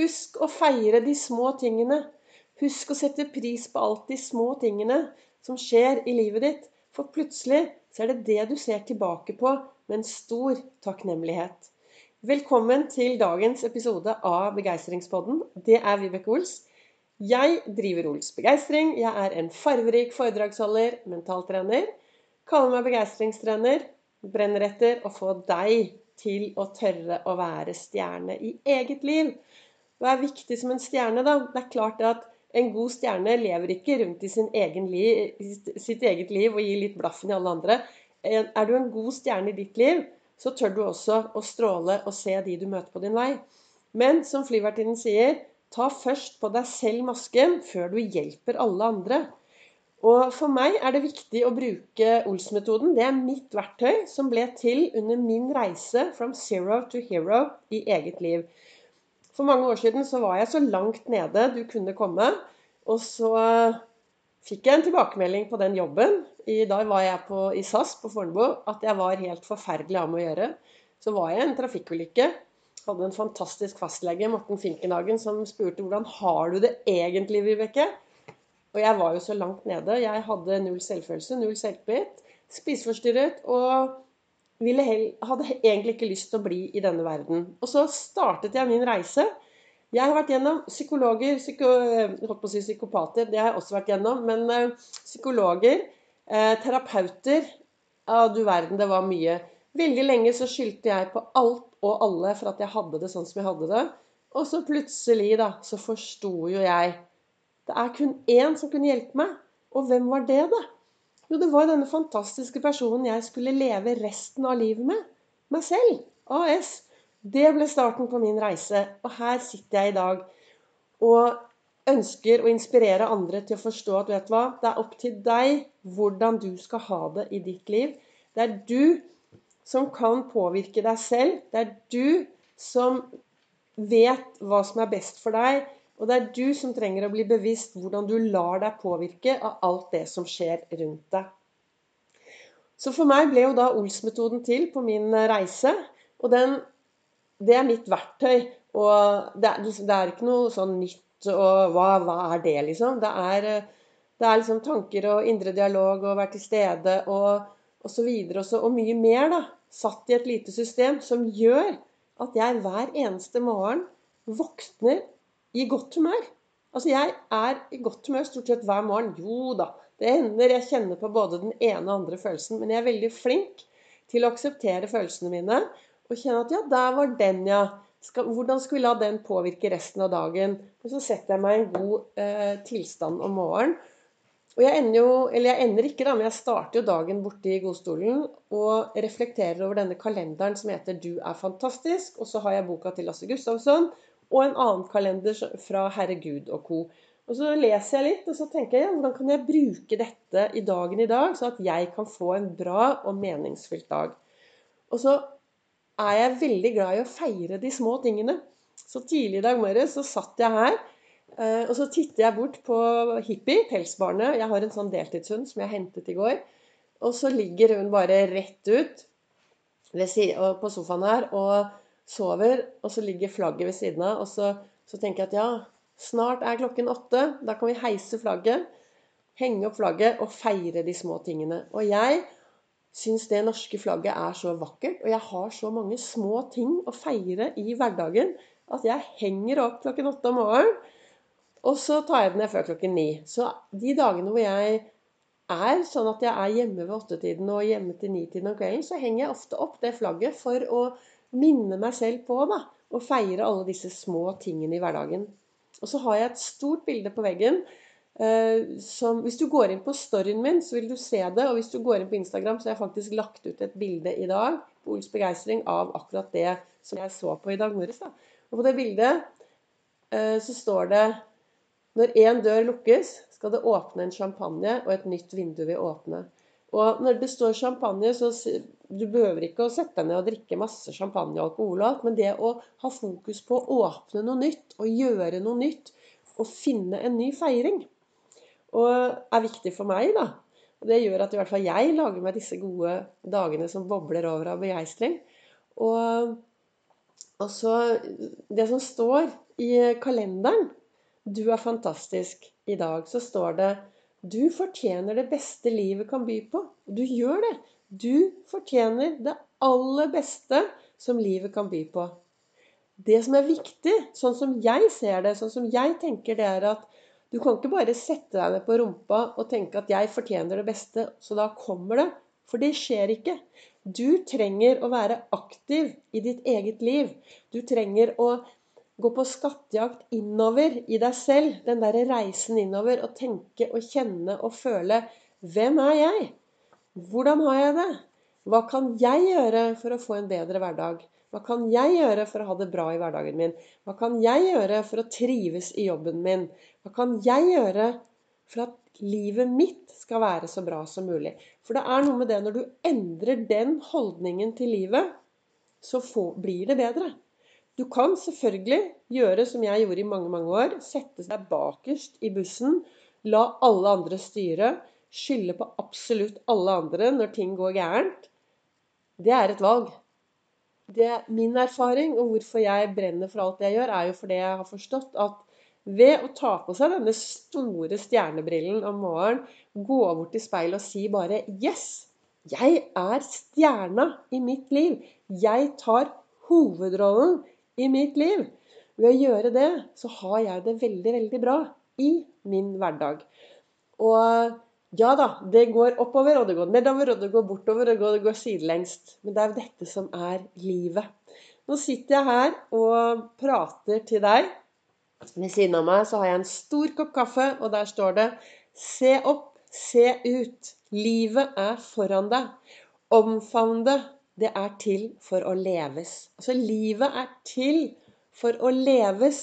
Husk å feire de små tingene. Husk å sette pris på alt de små tingene som skjer i livet ditt. For plutselig så er det det du ser tilbake på med en stor takknemlighet. Velkommen til dagens episode av Begeistringspodden. Det er Vibeke Ols. Jeg driver Ols Begeistring. Jeg er en farverik foredragsholder, mentaltrener. Kaller meg begeistringstrener. Brenner etter å få deg til å tørre å være stjerne i eget liv. Hva er viktig som en stjerne, da? Det er klart at en god stjerne lever ikke rundt i egen liv, sitt eget liv og gir litt blaffen i alle andre. Er du en god stjerne i ditt liv, så tør du også å stråle og se de du møter på din vei. Men som flyvertinnen sier, ta først på deg selv masken før du hjelper alle andre. Og for meg er det viktig å bruke Ols-metoden. Det er mitt verktøy som ble til under min reise from zero to hero i eget liv. For mange år siden så var jeg så langt nede du kunne komme. Og så fikk jeg en tilbakemelding på den jobben. I dag var jeg på, i SAS på Fornebu at jeg var helt forferdelig av med å gjøre. Så var jeg i en trafikkulykke. Hadde en fantastisk fastlege, Morten Finkenhagen, som spurte hvordan har du det egentlig, Vibeke? Og jeg var jo så langt nede. Jeg hadde null selvfølelse, null selvtillit. Spiseforstyrret og hadde egentlig ikke lyst til å bli i denne verden. Og så startet jeg min reise. Jeg har vært gjennom psykologer, psyko, holdt på å si psykopater, det har jeg også vært gjennom. Men uh, psykologer, uh, terapeuter Ja, du verden, det var mye. Veldig lenge så skyldte jeg på alt og alle for at jeg hadde det sånn som jeg hadde det. Og så plutselig, da, så forsto jo jeg det er kun én som kunne hjelpe meg. Og hvem var det, da? Jo, det var denne fantastiske personen jeg skulle leve resten av livet med. Meg selv. AS. Det ble starten på min reise. Og her sitter jeg i dag og ønsker å inspirere andre til å forstå at vet du hva, det er opp til deg hvordan du skal ha det i ditt liv. Det er du som kan påvirke deg selv. Det er du som vet hva som er best for deg. Og det er du som trenger å bli bevisst hvordan du lar deg påvirke av alt det som skjer rundt deg. Så for meg ble jo da Ols-metoden til på min reise. Og den, det er mitt verktøy. Og det er, det er, ikke noe sånn nytt og hva, hva er det, liksom? Det er, det er, liksom tanker og indre dialog og være til stede og, og så videre og, så, og mye mer, da. Satt i et lite system som gjør at jeg hver eneste morgen våkner i godt humør. Altså, jeg er i godt humør stort sett hver morgen. Jo da, det hender jeg kjenner på både den ene og andre følelsen. Men jeg er veldig flink til å akseptere følelsene mine og kjenne at ja, der var den, ja. Skal, hvordan skal vi la den påvirke resten av dagen? Og så setter jeg meg i en god eh, tilstand om morgenen. Og jeg ender jo, eller jeg ender ikke, da, men jeg starter jo dagen borte i godstolen og reflekterer over denne kalenderen som heter 'Du er fantastisk'. Og så har jeg boka til Lasse Gustavsson og en annen kalender fra Herregud og co. Og så leser jeg litt, og så tenker jeg ja, hvordan kan jeg bruke dette i dagen i dag, så at jeg kan få en bra og meningsfylt dag. Og så er jeg veldig glad i å feire de små tingene. Så tidlig i dag morges så satt jeg her, eh, og så titter jeg bort på Hippie, pelsbarnet. Jeg har en sånn deltidshund som jeg hentet i går. Og så ligger hun bare rett ut på sofaen her og sover, og så ligger flagget ved siden av. Og så, så, tenker jeg at ja, snart er klokken åtte. Da kan vi heise flagget, henge opp flagget og feire de små tingene. Og jeg syns det norske flagget er så vakkert, og jeg har så mange små ting å feire i hverdagen at jeg henger opp klokken åtte om morgenen. Og så tar jeg den ned før klokken ni. Så de dagene hvor jeg er sånn at jeg er hjemme ved åttetiden og hjemme til nitiden om kvelden, så henger jeg ofte opp det flagget for å minne meg selv på da, å feire alle disse små tingene i hverdagen. Og så har jeg et stort bilde på veggen. Eh, som, hvis du går inn på storyen min, så vil du se det. Og hvis du går inn på Instagram, så har jeg faktisk lagt ut et bilde i dag på Ols begeistring av akkurat det som jeg så på i dag morges. Da. Og på det bildet eh, så står det Når én dør lukkes, skal det åpne en champagne, og et nytt vindu vil åpne. Og når det står champagne, så du behøver ikke å sette deg ned og drikke masse champagne og alkohol og alt, men det å ha fokus på å åpne noe nytt og gjøre noe nytt og finne en ny feiring, er viktig for meg, da. Og det gjør at i hvert fall jeg lager meg disse gode dagene som bobler over av begeistring. Og Og så Det som står i kalenderen 'Du er fantastisk' i dag, så står det 'Du fortjener det beste livet kan by på'. Du gjør det. Du fortjener det aller beste som livet kan by på. Det som er viktig, sånn som jeg ser det, sånn som jeg tenker, det er at du kan ikke bare sette deg ned på rumpa og tenke at 'jeg fortjener det beste', så da kommer det. For det skjer ikke. Du trenger å være aktiv i ditt eget liv. Du trenger å gå på skattejakt innover i deg selv. Den derre reisen innover. Og tenke og kjenne og føle. Hvem er jeg? Hvordan har jeg det? Hva kan jeg gjøre for å få en bedre hverdag? Hva kan jeg gjøre for å ha det bra i hverdagen min? Hva kan jeg gjøre for å trives i jobben min? Hva kan jeg gjøre for at livet mitt skal være så bra som mulig? For det er noe med det når du endrer den holdningen til livet, så blir det bedre. Du kan selvfølgelig gjøre som jeg gjorde i mange, mange år. Sette seg bakerst i bussen, la alle andre styre, skylde på absolutt alle andre når ting går gærent. Det er et valg det, min erfaring, og hvorfor jeg brenner for alt jeg gjør, er jo fordi jeg har forstått at ved å ta på seg denne store stjernebrillen om morgenen, gå bort til speilet og si bare 'Yes! Jeg er stjerna i mitt liv. Jeg tar hovedrollen i mitt liv.' Ved å gjøre det, så har jeg det veldig, veldig bra i min hverdag. Og ja da, det går oppover, og det går nedover, og det går bortover, og det går, det går sidelengs. Men det er jo dette som er livet. Nå sitter jeg her og prater til deg. Ved siden av meg så har jeg en stor kopp kaffe, og der står det Se opp, se ut. Livet er foran deg. Omfavn det. Det er til for å leves. Altså, livet er til for å leves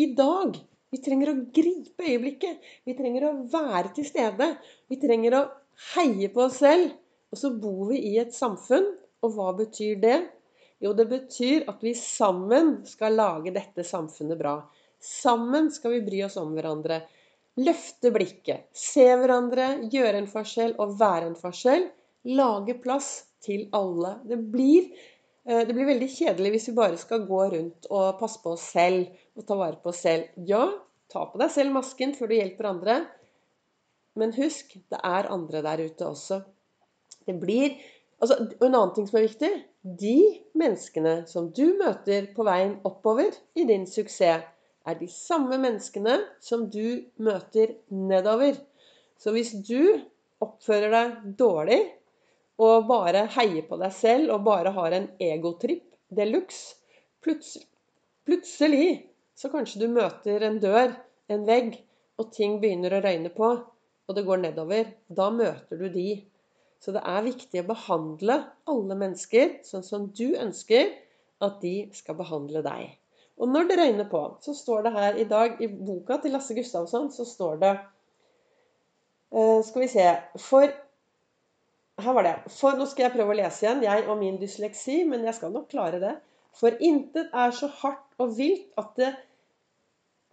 i dag. Vi trenger å gripe øyeblikket. Vi trenger å være til stede. Vi trenger å heie på oss selv. Og så bor vi i et samfunn. Og hva betyr det? Jo, det betyr at vi sammen skal lage dette samfunnet bra. Sammen skal vi bry oss om hverandre. Løfte blikket. Se hverandre, gjøre en forskjell og være en forskjell. Lage plass til alle. Det blir Eh, det blir veldig kjedelig hvis vi bare skal gå rundt og passe på oss selv og ta vare på oss selv. Ja, ta på deg selv masken før du hjelper andre. Men husk, det er andre der ute også. Det blir altså, Og en annen ting som er viktig De menneskene som du møter på veien oppover i din suksess, er de samme menneskene som du møter nedover. Så hvis du oppfører deg dårlig og bare heier på deg selv og bare har en egotripp de luxe, plutselig, så kanskje du møter en dør, en vegg, og ting begynner å røyne på, og det går nedover. Da møter du de. Så det er viktig å behandle alle mennesker sånn som du ønsker at de skal behandle deg. Og når det røyner på, så står det her i dag i boka til Lasse Gustavsson, så står det eh, Skal vi se For her var det. For nå skal jeg prøve å lese igjen, jeg og min dysleksi, men jeg skal nok klare det. For intet er så hardt og vilt at det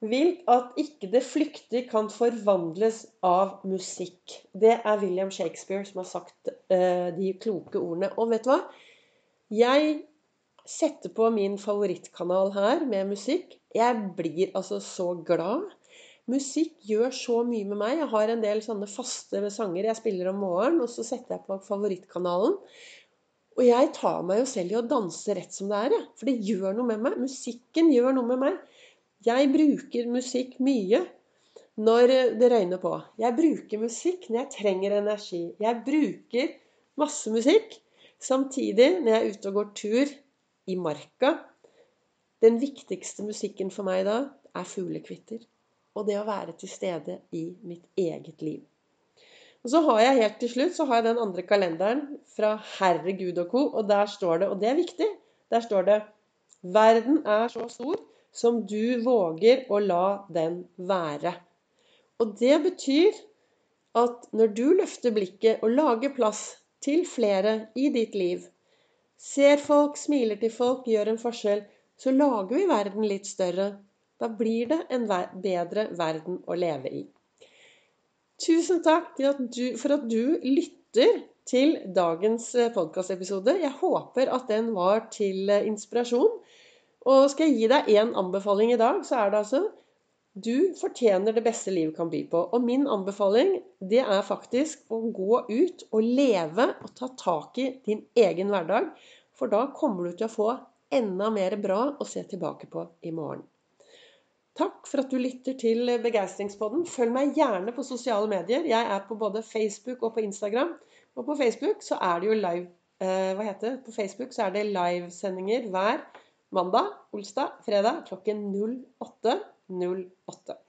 vilt at ikke det flyktige kan forvandles av musikk. Det er William Shakespeare som har sagt uh, de kloke ordene. Og vet du hva? Jeg setter på min favorittkanal her med musikk. Jeg blir altså så glad. Musikk gjør så mye med meg. Jeg har en del sånne faste sanger jeg spiller om morgenen, og så setter jeg på favorittkanalen. Og jeg tar meg jo selv i å danse rett som det er, for det gjør noe med meg. Musikken gjør noe med meg. Jeg bruker musikk mye når det røyner på. Jeg bruker musikk når jeg trenger energi. Jeg bruker masse musikk. Samtidig, når jeg er ute og går tur i marka Den viktigste musikken for meg da er fuglekvitter og det å være til stede i mitt eget liv. Og så har jeg helt til slutt så har jeg den andre kalenderen fra Herre Gud og co., og der står det, og det er viktig, der står det Verden er så stor som du våger å la den være. Og det betyr at når du løfter blikket og lager plass til flere i ditt liv, ser folk, smiler til folk, gjør en forskjell, så lager vi verden litt større. Da blir det en bedre verden å leve i. Tusen takk for at du lytter til dagens eh, podkastepisode. Jeg håper at den var til eh, inspirasjon. Og skal jeg gi deg én anbefaling i dag, så er det altså du fortjener det beste livet kan by på. Og min anbefaling det er faktisk å gå ut og leve og ta tak i din egen hverdag. For da kommer du til å få enda mer bra å se tilbake på i morgen. Takk for at du lytter til Begeistringspodden. Følg meg gjerne på sosiale medier. Jeg er på både Facebook og på Instagram. Og på Facebook så er det jo live eh, Hva heter det? På Facebook så er det livesendinger hver mandag, olsdag, fredag klokken 08.08. 08.